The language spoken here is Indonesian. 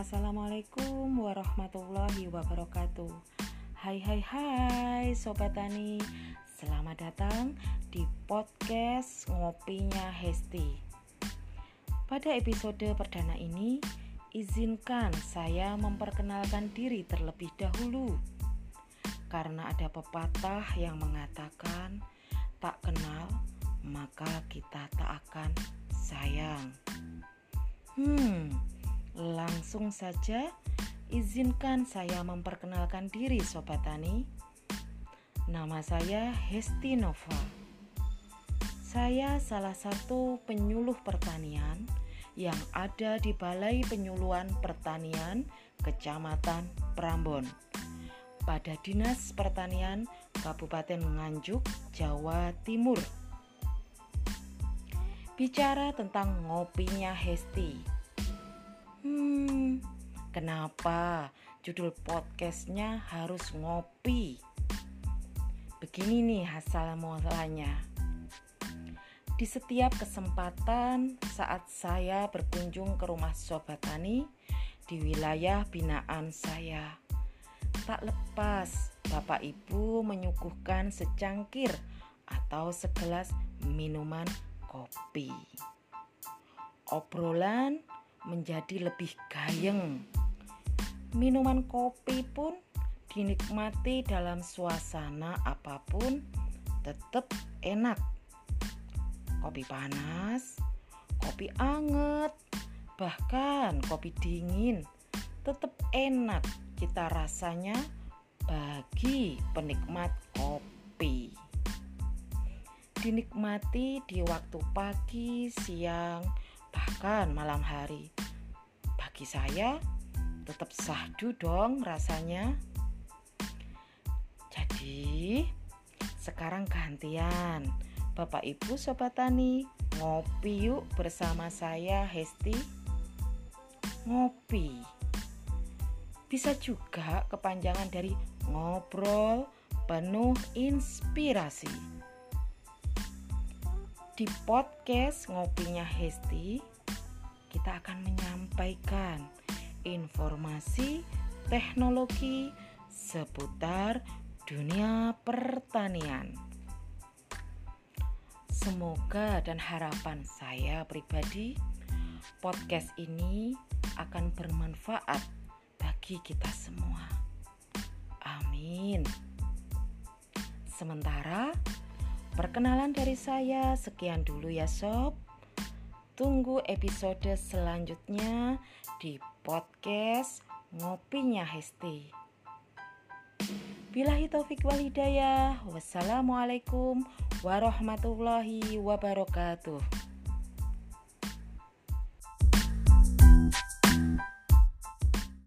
Assalamualaikum warahmatullahi wabarakatuh. Hai hai hai Sobat Tani. Selamat datang di podcast Ngopinya Hesti. Pada episode perdana ini Izinkan saya memperkenalkan diri terlebih dahulu. Karena ada pepatah yang mengatakan Tak kenal maka kita tak akan sayang. Hmm, Langsung saja izinkan saya memperkenalkan diri Sobat Tani. Nama saya Hesti Nova. Saya salah satu penyuluh pertanian yang ada di Balai Penyuluhan Pertanian Kecamatan Prambon pada Dinas Pertanian Kabupaten Nganjuk, Jawa Timur. Bicara tentang ngopinya Hesti Hmm, kenapa judul podcastnya harus ngopi? Begini nih asal mulanya. Di setiap kesempatan saat saya berkunjung ke rumah Sobat Tani di wilayah binaan saya, tak lepas Bapak Ibu menyuguhkan secangkir atau segelas minuman kopi. Obrolan menjadi lebih gayeng. Minuman kopi pun dinikmati dalam suasana apa pun tetap enak. Kopi panas, kopi anget, bahkan kopi dingin tetap enak cita rasanya bagi penikmat kopi. Dinikmati di waktu pagi, siang, bahkan malam hari. Bagi saya tetap sahdu dong rasanya. Jadi, sekarang gantian. Bapak Ibu Sobat Tani, ngopi yuk bersama saya Hesti. Ngopi. Bisa juga kepanjangan dari ngobrol penuh inspirasi. Di podcast Ngopinya Hesti, kita akan menyampaikan informasi teknologi seputar dunia pertanian. Semoga dan harapan saya pribadi podcast ini akan bermanfaat bagi kita semua. Amin. Sementara Perkenalan dari saya sekian dulu ya sob. Tunggu episode selanjutnya di podcast Ngopinya Hesti. Bilahi taufik wal hidayah. Wassalamualaikum warahmatullahi wabarakatuh.